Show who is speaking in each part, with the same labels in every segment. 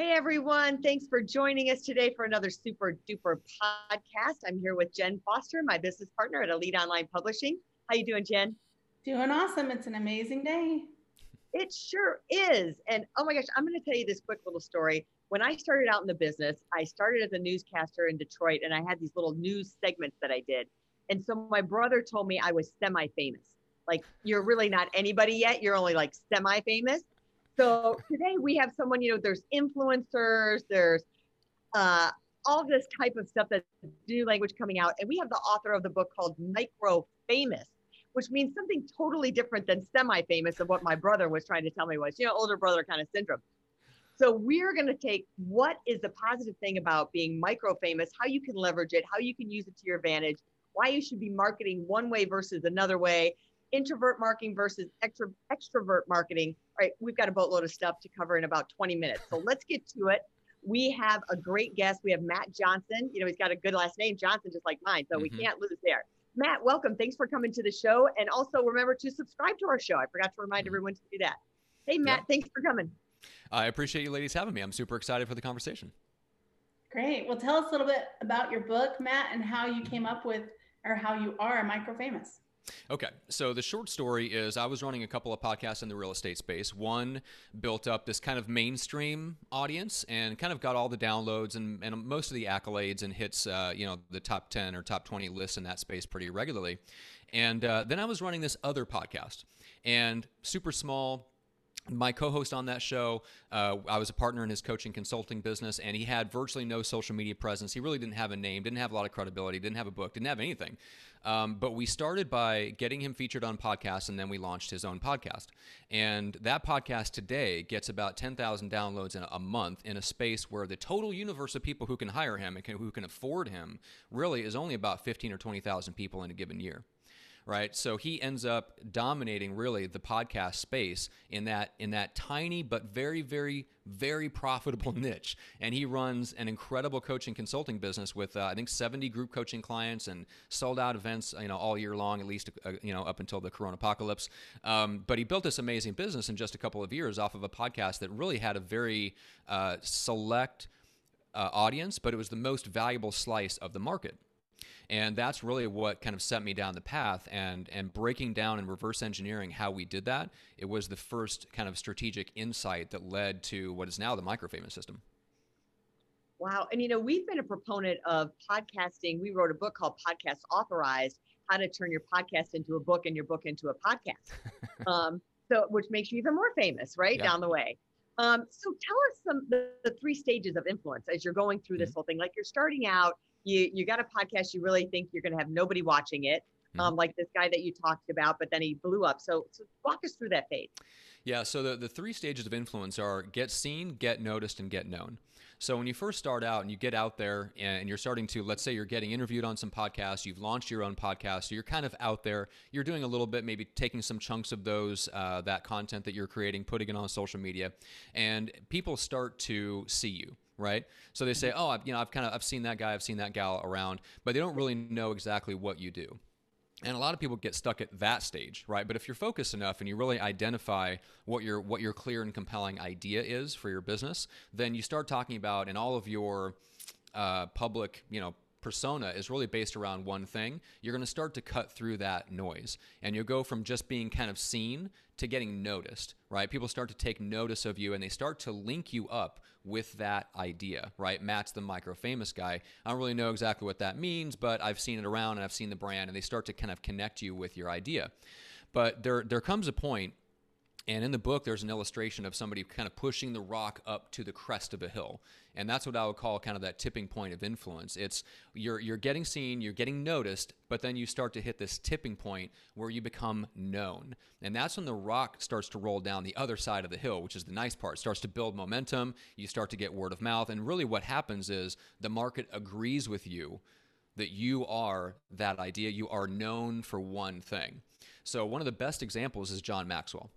Speaker 1: Hey everyone, thanks for joining us today for another super duper podcast. I'm here with Jen Foster, my business partner at Elite Online Publishing. How you doing, Jen?
Speaker 2: Doing awesome. It's an amazing day.
Speaker 1: It sure is. And oh my gosh, I'm going to tell you this quick little story. When I started out in the business, I started as a newscaster in Detroit and I had these little news segments that I did. And so my brother told me I was semi famous. Like, you're really not anybody yet. You're only like semi famous. So today we have someone, you know, there's influencers, there's uh, all this type of stuff that's new language coming out. And we have the author of the book called Micro Famous, which means something totally different than semi famous of what my brother was trying to tell me was, you know, older brother kind of syndrome. So we're going to take what is the positive thing about being micro famous, how you can leverage it, how you can use it to your advantage, why you should be marketing one way versus another way, introvert marketing versus extrovert marketing. All right, we've got a boatload of stuff to cover in about 20 minutes. So let's get to it. We have a great guest. We have Matt Johnson. You know, he's got a good last name, Johnson, just like mine. So mm-hmm. we can't lose there. Matt, welcome. Thanks for coming to the show. And also remember to subscribe to our show. I forgot to remind mm-hmm. everyone to do that. Hey, Matt, thanks for coming.
Speaker 3: I appreciate you ladies having me. I'm super excited for the conversation.
Speaker 2: Great. Well, tell us a little bit about your book, Matt, and how you came up with or how you are micro famous.
Speaker 3: Okay, so the short story is I was running a couple of podcasts in the real estate space. One built up this kind of mainstream audience and kind of got all the downloads and, and most of the accolades and hits, uh, you know, the top 10 or top 20 lists in that space pretty regularly. And uh, then I was running this other podcast and super small, my co-host on that show uh, i was a partner in his coaching consulting business and he had virtually no social media presence. He really didn't have a name didn't have a lot of credibility didn't have a book didn't have anything. Um, but we started by getting him featured on podcasts and then we launched his own podcast. And that podcast today gets about 10000 downloads in a month in a space where the total universe of people who can hire him and can, who can afford him really is only about 15 or 20000 people in a given year right? So he ends up dominating really the podcast space in that in that tiny but very very very profitable niche. And he runs an incredible coaching consulting business with uh, I think 70 group coaching clients and sold out events you know all year long at least uh, you know up until the corona apocalypse. Um, but he built this amazing business in just a couple of years off of a podcast that really had a very uh, select uh, audience, but it was the most valuable slice of the market and that's really what kind of set me down the path. And and breaking down and reverse engineering how we did that it was the first kind of strategic insight that led to what is now the microfamous system.
Speaker 1: Wow. And you know we've been a proponent of podcasting. We wrote a book called podcast authorized how to turn your podcast into a book and your book into a podcast. Um, so which makes you even more famous right down the way. Um, so tell us some the, the, three stages of influence as you're going through this mm-hmm. whole thing. Like you're starting out you you got a podcast you really think you're going to have nobody watching it mm-hmm. um, like this guy that you talked about but then he blew up. So, so walk us through that phase.
Speaker 3: Yeah so the, the three stages of influence are get seen get noticed and get known. So when you first start out and you get out there and you're starting to, let's say you're getting interviewed on some podcasts, you've launched your own podcast, so you're kind of out there, you're doing a little bit, maybe taking some chunks of those, uh, that content that you're creating, putting it on social media, and people start to see you right? So they say, "Oh, I've, you know, I've kind of I've seen that guy, I've seen that gal around," but they don't really know exactly what you do. And a lot of people get stuck at that stage, right? But if you're focused enough and you really identify what your what your clear and compelling idea is for your business, then you start talking about in all of your uh, public, you know, persona is really based around one thing, you're going to start to cut through that noise. And you'll go from just being kind of seen to getting noticed, right? People start to take notice of you and they start to link you up with that idea, right? Matt's the micro famous guy. I don't really know exactly what that means, but I've seen it around and I've seen the brand and they start to kind of connect you with your idea. But there there comes a point And in the book, there's an illustration of somebody kind of pushing the rock up to the crest of a hill. And that's what I would call kind of that tipping point of influence. It's you're you're getting seen, you're getting noticed, but then you start to hit this tipping point where you become known. And that's when the rock starts to roll down the other side of the hill, which is the nice part. It starts to build momentum, you start to get word of mouth, and really what happens is the market agrees with you that you are that idea, you are known for one thing. So one of the best examples is John Maxwell.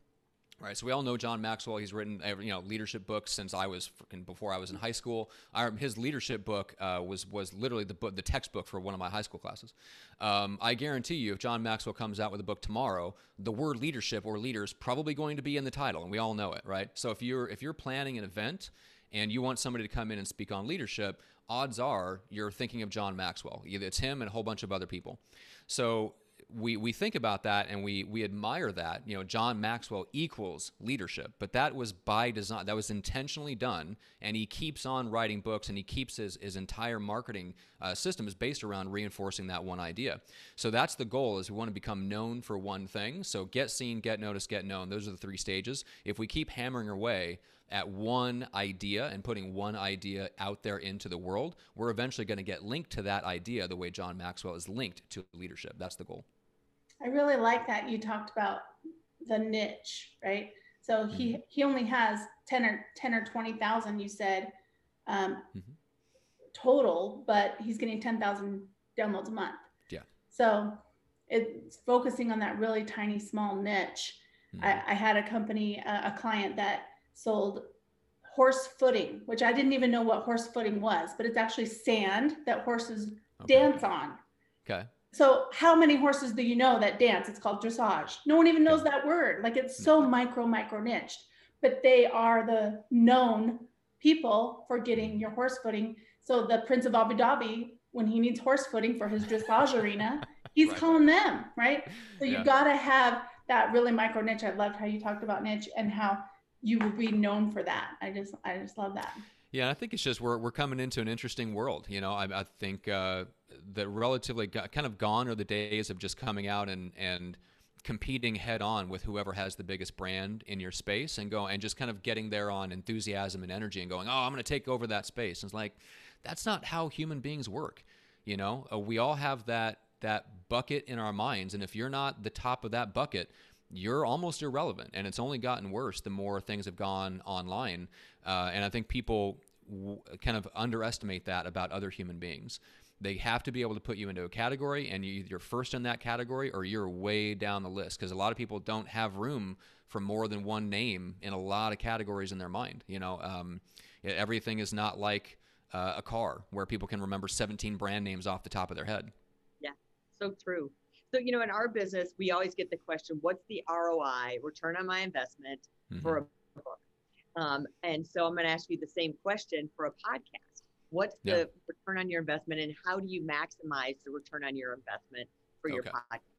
Speaker 3: Right, so we all know John Maxwell. He's written, you know, leadership books since I was before I was in high school. his leadership book uh, was was literally the book, the textbook for one of my high school classes. Um, I guarantee you, if John Maxwell comes out with a book tomorrow, the word leadership or leader is probably going to be in the title, and we all know it, right? So if you're if you're planning an event and you want somebody to come in and speak on leadership, odds are you're thinking of John Maxwell. Either it's him and a whole bunch of other people. So we, we think about that and we, we admire that. You know, John Maxwell equals leadership, but that was by design, that was intentionally done. And he keeps on writing books and he keeps his, his entire marketing uh, system is based around reinforcing that one idea. So that's the goal is we want to become known for one thing. So get seen, get noticed, get known. Those are the three stages. If we keep hammering away at one idea and putting one idea out there into the world, we're eventually going to get linked to that idea the way John Maxwell is linked to leadership. That's the goal.
Speaker 2: I really like that you talked about the niche, right? So he mm-hmm. he only has 10 or 10 or 20,000 you said um, mm-hmm. total, but he's getting 10,000 downloads a month.
Speaker 3: Yeah.
Speaker 2: So it's focusing on that really tiny small niche. Mm-hmm. I, I, had a company, a, a client that sold horse footing, which I didn't even know what horse footing was, but it's actually sand that horses okay. dance on.
Speaker 3: Okay.
Speaker 2: So how many horses do you know that dance? It's called dressage. No one even knows that word. Like it's mm. so micro, micro niched, but they are the known people for getting your horse footing. So the Prince of Abu Dhabi, when he needs horse footing for his dressage arena, he's right. calling them, right? So you yeah. got to have that really micro niche. I loved how you talked about niche and how you will be known for that. I just, I just love that.
Speaker 3: Yeah, I think it's just we're we're coming into an interesting world. You know, I, I think uh, that relatively kind of gone are the days of just coming out and and competing head on with whoever has the biggest brand in your space and go and just kind of getting there on enthusiasm and energy and going, oh, I'm going to take over that space. And it's like that's not how human beings work. You know, uh, we all have that that bucket in our minds, and if you're not the top of that bucket, you're almost irrelevant. And it's only gotten worse the more things have gone online. Uh, and I think people w- kind of underestimate that about other human beings. They have to be able to put you into a category, and you, you're first in that category or you're way down the list. Because a lot of people don't have room for more than one name in a lot of categories in their mind. You know, um, everything is not like uh, a car where people can remember 17 brand names off the top of their head.
Speaker 1: Yeah, so true. So, you know, in our business, we always get the question, what's the ROI, return on my investment mm-hmm. for a book? Um, and so I'm going to ask you the same question for a podcast. What's yeah. the return on your investment and how do you maximize the return on your investment for okay. your podcast?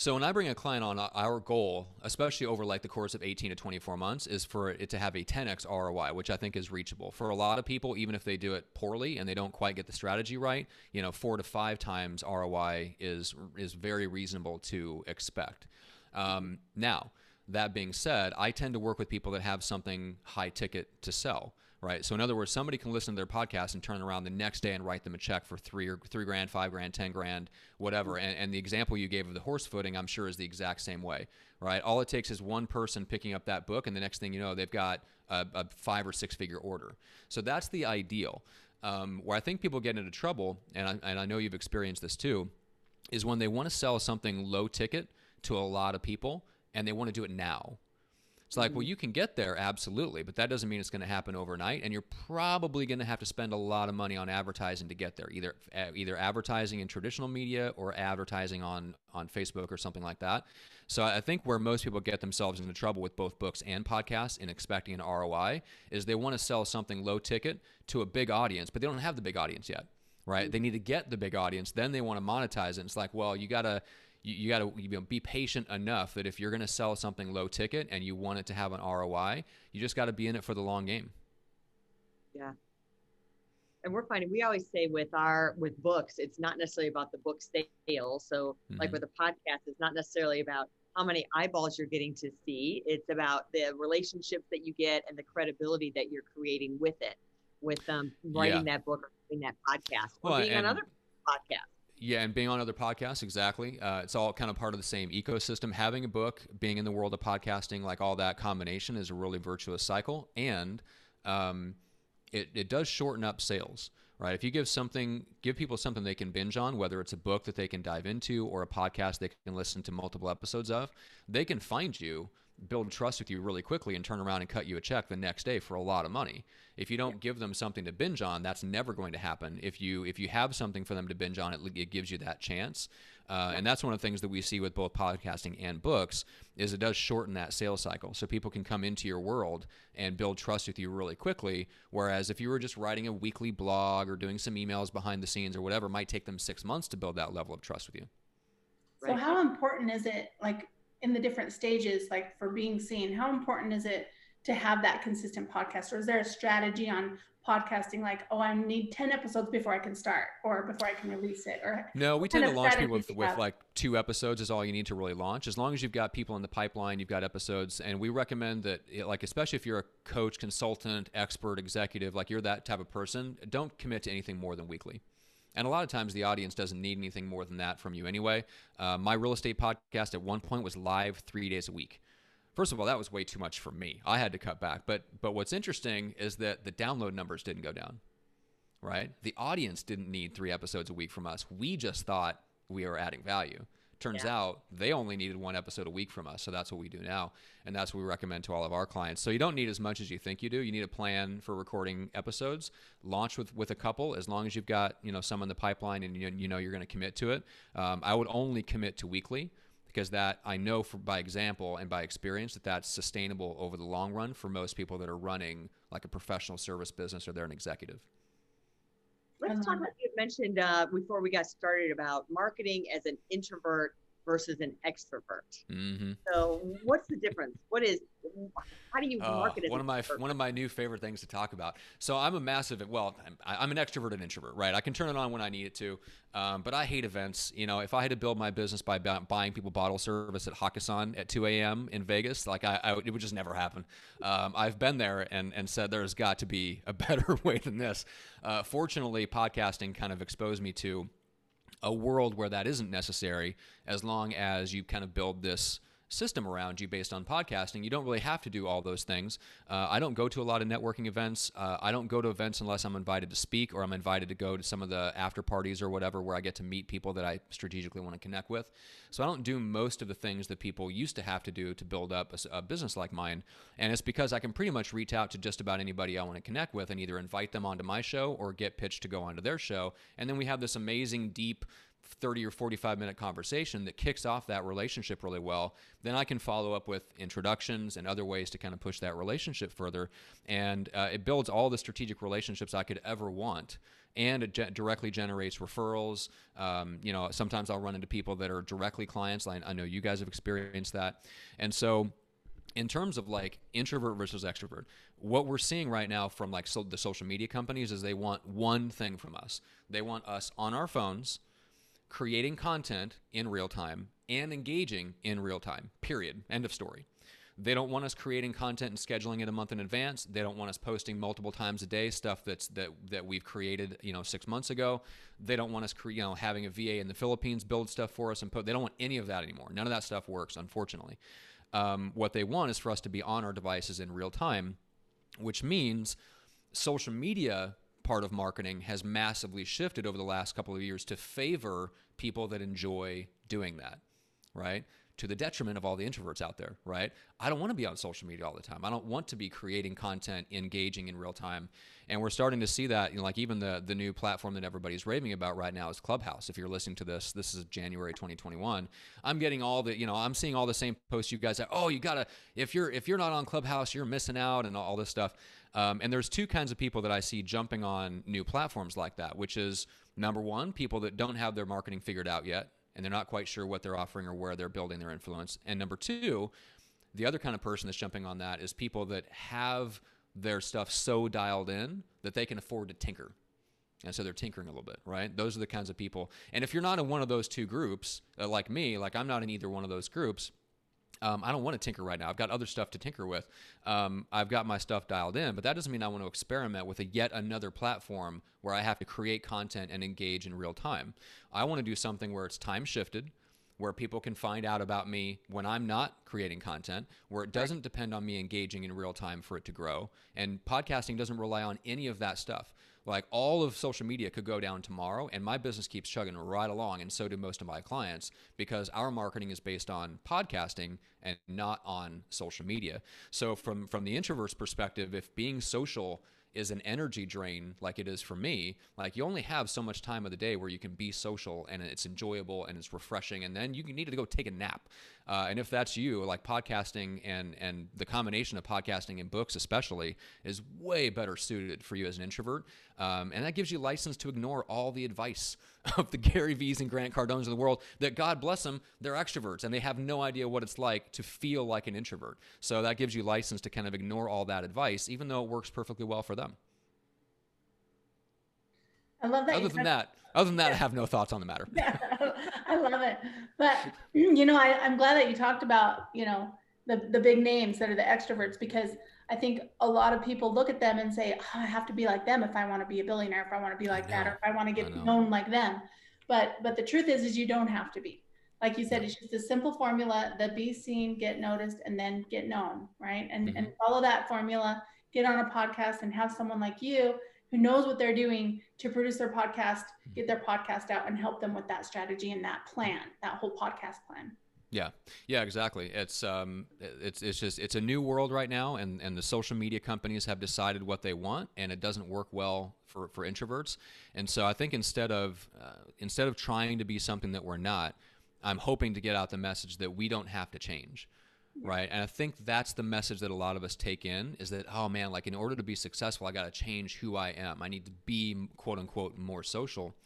Speaker 3: So when I bring a client on, our goal, especially over like the course of 18 to 24 months, is for it to have a 10x ROI, which I think is reachable for a lot of people. Even if they do it poorly and they don't quite get the strategy right, you know, four to five times ROI is is very reasonable to expect. Um, now, that being said, I tend to work with people that have something high ticket to sell right? So in other words, somebody can listen to their podcast and turn around the next day and write them a check for three or three grand, five grand, ten grand, whatever. And, and the example you gave of the horse footing, I'm sure, is the exact same way, right? All it takes is one person picking up that book, and the next thing you know, they've got a, a five or six figure order. So that's the ideal. Um, where I think people get into trouble, and I, and I know you've experienced this too, is when they want to sell something low ticket to a lot of people and they want to do it now it's like, well, mm-hmm. you can get there, absolutely, but that doesn't mean it's going to happen overnight, and you're probably going to have to spend a lot of money on advertising to get there, either either advertising in traditional media or advertising on on Facebook or something like that. So I think where most people get themselves into trouble with both books and podcasts in expecting an ROI is they want to sell something low ticket to a big audience, but they don't have the big audience yet, right? Mm-hmm. They need to get the big audience, then they want to monetize it. And it's like, well, you got to you, you got to you know, be patient enough that if you're going to sell something low ticket and you want it to have an ROI, you just got to be in it for the long game.
Speaker 1: Yeah. And we're finding we always say with our with books, it's not necessarily about the book sales. So mm-hmm. like with a podcast, it's not necessarily about how many eyeballs you're getting to see. It's about the relationships that you get and the credibility that you're creating with it, with um, writing yeah. that book or doing that podcast or well, being on other podcasts.
Speaker 3: Yeah, and being on other podcasts, exactly. Uh, it's all kind of part of the same ecosystem. Having a book, being in the world of podcasting, like all that combination is a really virtuous cycle. And um, it, it does shorten up sales right? If you give something, give people something they can binge on, whether it's a book that they can dive into or a podcast they can listen to multiple episodes of, they can find you, build trust with you really quickly, and turn around and cut you a check the next day for a lot of money. If you don't give them something to binge on, that's never going to happen. If you if you have something for them to binge on, it, it gives you that chance. Uh, and that's one of the things that we see with both podcasting and books is it does shorten that sales cycle so people can come into your world and build trust with you really quickly whereas if you were just writing a weekly blog or doing some emails behind the scenes or whatever it might take them six months to build that level of trust with you
Speaker 2: so how important is it like in the different stages like for being seen how important is it to have that consistent podcast? Or is there a strategy on podcasting like oh i need 10 episodes before i can start or before i can release it or
Speaker 3: no we tend to launch people with, with like two episodes is all you need to really launch. As long as you've got people in the pipeline you've got episodes and we recommend that like especially if you're a coach consultant expert executive like you're that type of person don't commit to anything more than weekly and a lot of times the audience doesn't need anything more than that from you anyway. Uh, my real estate podcast at one point was live three days a week. First of all, that was way too much for me. I had to cut back. But but what's interesting is that the download numbers didn't go down. Right? The audience didn't need 3 episodes a week from us. We just thought we were adding value. Turns yeah. out they only needed one episode a week from us. So that's what we do now. And that's what we recommend to all of our clients. So you don't need as much as you think you do. You need a plan for recording episodes. Launch with, with a couple as long as you've got, you know, some in the pipeline and you, you know you're going to commit to it. Um, I would only commit to weekly because that I know for, by example and by experience that that's sustainable over the long run for most people that are running like a professional service business or they're an executive.
Speaker 1: Let's talk about you mentioned uh, before we got started about marketing as an introvert versus an extrovert. Mm-hmm. So, what's the difference? What is? How do you market uh, market?
Speaker 3: one of my one of my new favorite things to talk about. So, I'm a massive well, I'm, I'm, an extrovert and introvert, right? I can turn it on when I need it to, um, but I hate events. You know, if I had to build my business by buying people bottle service at Hakkasan at 2 a.m. in Vegas, like I, I it would just never happen. Um, I've been there and and said there's got to be a better way than this. Uh, fortunately, podcasting kind of exposed me to a world where that isn't necessary as long as you kind of build this system around you based on podcasting. You don't really have to do all those things. Uh, I don't go to a lot of networking events. Uh, I don't go to events unless I'm invited to speak or I'm invited to go to some of the after parties or whatever where I get to meet people that I strategically want to connect with. So I don't do most of the things that people used to have to do to build up a, a business like mine. And it's because I can pretty much reach out to just about anybody I want to connect with and either invite them onto my show or get pitched to go onto their show. And then we have this amazing, deep, 30 or 45 minute conversation that kicks off that relationship really well, then I can follow up with introductions and other ways to kind of push that relationship further. And uh, it builds all the strategic relationships I could ever want. And it ge- directly generates referrals. Um, you know, sometimes I'll run into people that are directly clients. I, I know you guys have experienced that. And so, in terms of like introvert versus extrovert, what we're seeing right now from like so the social media companies is they want one thing from us. They want us on our phones creating content in real time and engaging in real time. Period. End of story. They don't want us creating content and scheduling it a month in advance. They don't want us posting multiple times a day stuff that's that that we've created, you know, six months ago. They don't want us, cre- you know, having a VA in the Philippines build stuff for us and put. They don't want any of that anymore. None of that stuff works, unfortunately. Um, what they want is for us to be on our devices in real time, which means social media part of marketing has massively shifted over the last couple of years to favor people that enjoy doing that, right? To the detriment of all the introverts out there, right? I don't want to be on social media all the time. I don't want to be creating content, engaging in real time. And we're starting to see that, you know, like even the the new platform that everybody's raving about right now is Clubhouse. If you're listening to this, this is January 2021. I'm getting all the, you know, I'm seeing all the same posts you guys have. Oh, you gotta if you're if you're not on Clubhouse, you're missing out and all this stuff. Um, and there's two kinds of people that I see jumping on new platforms like that, which is number one, people that don't have their marketing figured out yet, and they're not quite sure what they're offering or where they're building their influence. And number two, the other kind of person that's jumping on that is people that have their stuff so dialed in that they can afford to tinker. And so they're tinkering a little bit, right? Those are the kinds of people. And if you're not in one of those two groups, uh, like me, like I'm not in either one of those groups, um, I don't want to tinker right now. I've got other stuff to tinker with. Um, I've got my stuff dialed in, but that doesn't mean I want to experiment with a yet another platform where I have to create content and engage in real time. I want to do something where it's time shifted, where people can find out about me when I'm not creating content, where it doesn't depend on me engaging in real time for it to grow. And podcasting doesn't rely on any of that stuff. Like all of social media could go down tomorrow, and my business keeps chugging right along, and so do most of my clients because our marketing is based on podcasting and not on social media. So from from the introvert's perspective, if being social is an energy drain like it is for me like you only have so much time of the day where you can be social and it's enjoyable and it's refreshing and then you need to go take a nap. Uh, and if that's you like podcasting and and the combination of podcasting and books especially is way better suited for you as an introvert. Um, and that gives you license to ignore all the advice of the Gary V's and Grant Cardones of the world that God bless them, they're extroverts and they have no idea what it's like to feel like an introvert. So that gives you license to kind of ignore all that advice, even though it works perfectly well for them.
Speaker 2: I love that.
Speaker 3: Other than that, other than that, I have no thoughts on the matter.
Speaker 2: Yeah, I love it. But you know, I, I'm glad that you talked about, you know, the, the big names that are the extroverts because I think a lot of people look at them and say, oh, I have to be like them if I want to be a billionaire, if I want to be like that, or if I want to get known like them. But but the truth is, is you don't have to be. Like you said, it's just a simple formula: the be seen, get noticed, and then get known, right? And mm-hmm. and follow that formula. Get on a podcast and have someone like you who knows what they're doing to produce their podcast, get their podcast out, and help them with that strategy and that plan, that whole podcast plan.
Speaker 3: Yeah, yeah, exactly. It's um, it's it's just it's a new world right now, and and the social media companies have decided what they want, and it doesn't work well for for introverts. And so I think instead of uh, instead of trying to be something that we're not, I'm hoping to get out the message that we don't have to change, right? And I think that's the message that a lot of us take in is that oh man, like in order to be successful, I got to change who I am. I need to be quote unquote more social.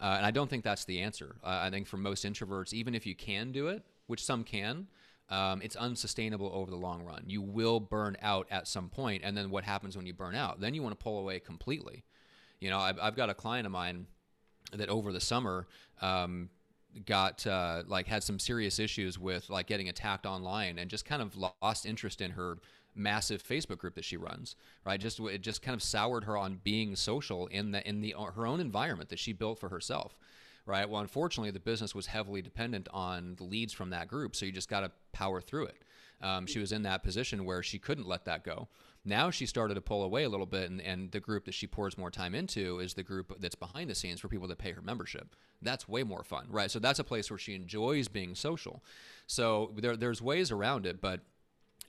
Speaker 3: Uh, and I don't think that's the answer. Uh, I think for most introverts, even if you can do it, which some can, um, it's unsustainable over the long run. You will burn out at some point, and then what happens when you burn out? Then you want to pull away completely. You know, I've, I've got a client of mine that over the summer um, got uh, like had some serious issues with like getting attacked online and just kind of lost interest in her massive Facebook group that she runs. Right, just it just kind of soured her on being social in the in the her own environment that she built for herself right? Well, unfortunately, the business was heavily dependent on the leads from that group, so you just got to power through it. Um, she was in that position where she couldn't let that go. Now she started to pull away a little bit, and, and the group that she pours more time into is the group that's behind the scenes for people that pay her membership. That's way more fun, right? So that's a place where she enjoys being social. So there, there's ways around it, but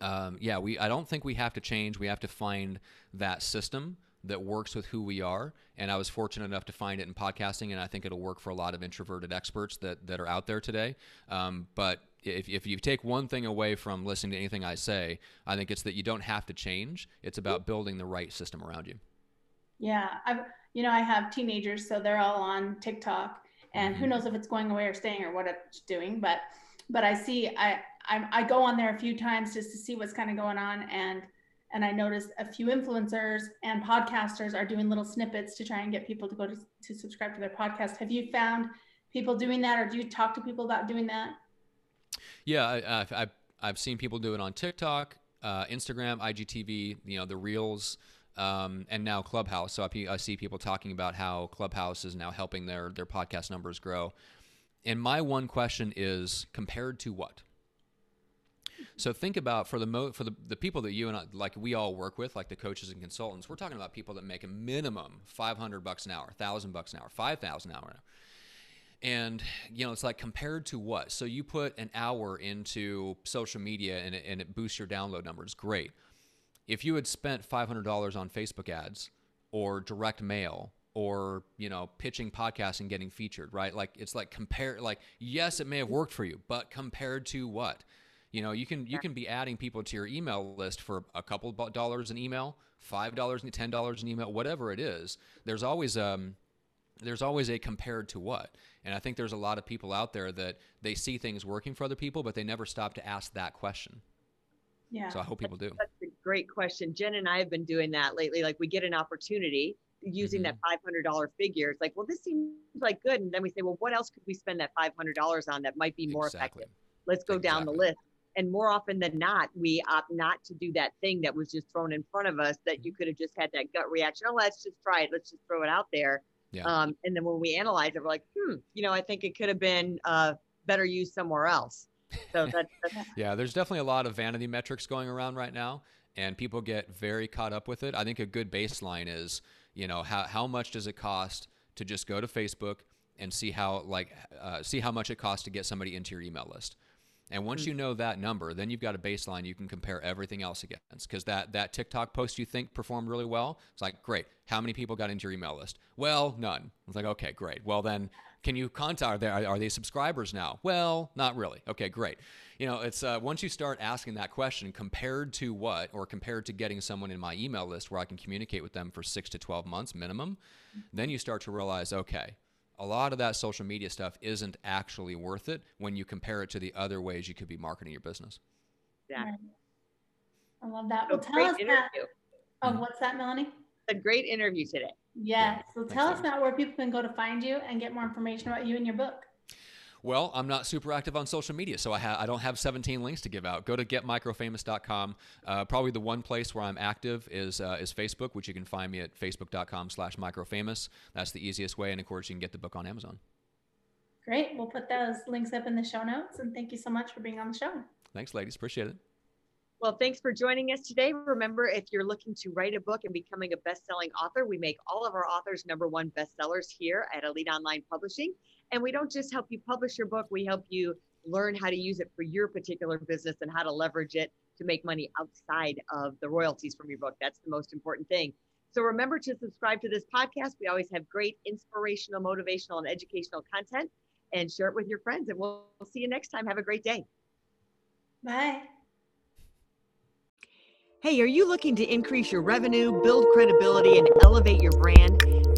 Speaker 3: um, yeah, we I don't think we have to change. We have to find that system that works with who we are. And I was fortunate enough to find it in podcasting, and I think it'll work for a lot of introverted experts that, that are out there today. Um, but if, if you take one thing away from listening to anything I say, I think it's that you don't have to change. It's about building the right system around you.
Speaker 2: Yeah, I've you know I have teenagers, so they're all on TikTok, and mm-hmm. who knows if it's going away or staying or what it's doing. But but I see I I, I go on there a few times just to see what's kind of going on, and and I noticed a few influencers and podcasters are doing little snippets to try and get people to go to, to subscribe to their podcast. Have you found people doing that, or do you talk to people about doing that?
Speaker 3: Yeah, I, have I've seen people do it on TikTok, uh, Instagram, IGTV, you know, the Reels. Um, and now Clubhouse. So I, I see people talking about how Clubhouse is now helping their their podcast numbers grow. And my one question is compared to what? So think about for the mo- for the, the people that you and I, like we all work with, like the coaches and consultants. We're talking about people that make a minimum 500 bucks an hour, 1000 bucks an hour, 5000 an hour. And you know, it's like compared to what? So you put an hour into social media and it, and it boosts your download numbers. Great. If you had spent $500 on Facebook ads or direct mail or you know pitching podcasts and getting featured right like it's like compare like yes it may have worked for you but compared to what you know, you can you can be adding people to your email list for a couple dollars an email, five dollars and ten dollars an email, whatever it is. There's always um there's always a compared to what. And I think there's a lot of people out there that they see things working for other people, but they never stop to ask that question.
Speaker 2: Yeah.
Speaker 3: So I hope people do.
Speaker 1: That's a great question. Jen and I have been doing that lately. Like we get an opportunity using mm-hmm. that $500 figure. It's like, well, this seems like good. And then we say, well, what else could we spend that $500 on that might be more exactly. effective? Let's go exactly. down the list And more often than not, we opt not to do that thing that was just thrown in front of us that you could have just had that gut reaction. Oh, let's just try it. Let's just throw it out there.
Speaker 3: Yeah.
Speaker 1: Um, and then when we analyze it, we're like, hmm, you know, I think it could have been uh, better used somewhere else. So that's, that's
Speaker 3: Yeah, there's definitely a lot of vanity metrics going around right now, and people get very caught up with it. I think a good baseline is, you know, how, how much does it cost to just go to Facebook and see how like uh, see how much it costs to get somebody into your email list. And once
Speaker 1: Mm.
Speaker 3: you know that number, then you've got a baseline you can compare everything else against. Because that that TikTok post you think performed really well, it's like great. How many people got into your email list? Well, none. It's like okay, great. Well then, can you contact? Are they, are they subscribers now? Well, not really. Okay, great. You know, it's uh, once you start asking that question, compared to what, or compared to getting someone in my email list where I can communicate with them for six to twelve months minimum, then you start to realize, okay, a lot of that social media stuff isn't actually worth it when you compare it to the other ways you could be marketing your business.
Speaker 1: exactly.
Speaker 2: I love that.
Speaker 1: So
Speaker 2: Well, tell
Speaker 1: great
Speaker 2: us, Matt.
Speaker 1: interview.
Speaker 2: Oh,
Speaker 3: Mhm.
Speaker 2: what's that, Melanie?
Speaker 1: A great interview today.
Speaker 2: Yes. So
Speaker 3: thanks,
Speaker 2: tell us,
Speaker 3: David.
Speaker 2: Matt, where people can go to find you and get more information about you and your book.
Speaker 3: Well, I'm not super active on social media, so I, ha- I don't have 17 links to give out. Go to getmicrofamous.com. Uh, probably the one place where I'm active is uh, is Facebook, which you can find me at facebook.com slash microfamous. That's the easiest way, and of course, you can get the book on Amazon.
Speaker 2: Great. We'll put those links up in the show notes. And thank you so much for being on the show.
Speaker 3: Thanks, ladies. Appreciate it.
Speaker 1: Well, thanks for joining us today. Remember, if you're looking to write a book and becoming a best-selling author, we make all of our authors number one bestsellers here at Elite Online Publishing. And we don't just help you publish your book, we help you learn how to use it for your particular business and how to leverage it to make money outside of the royalties from your book. That's the most important thing. So remember to subscribe to this podcast. We always have great inspirational, motivational, and educational content and share it with your friends. And we'll, we'll see you next time. Have a great day.
Speaker 2: Bye.
Speaker 1: Hey, are you looking to increase your revenue, build credibility, and elevate your brand?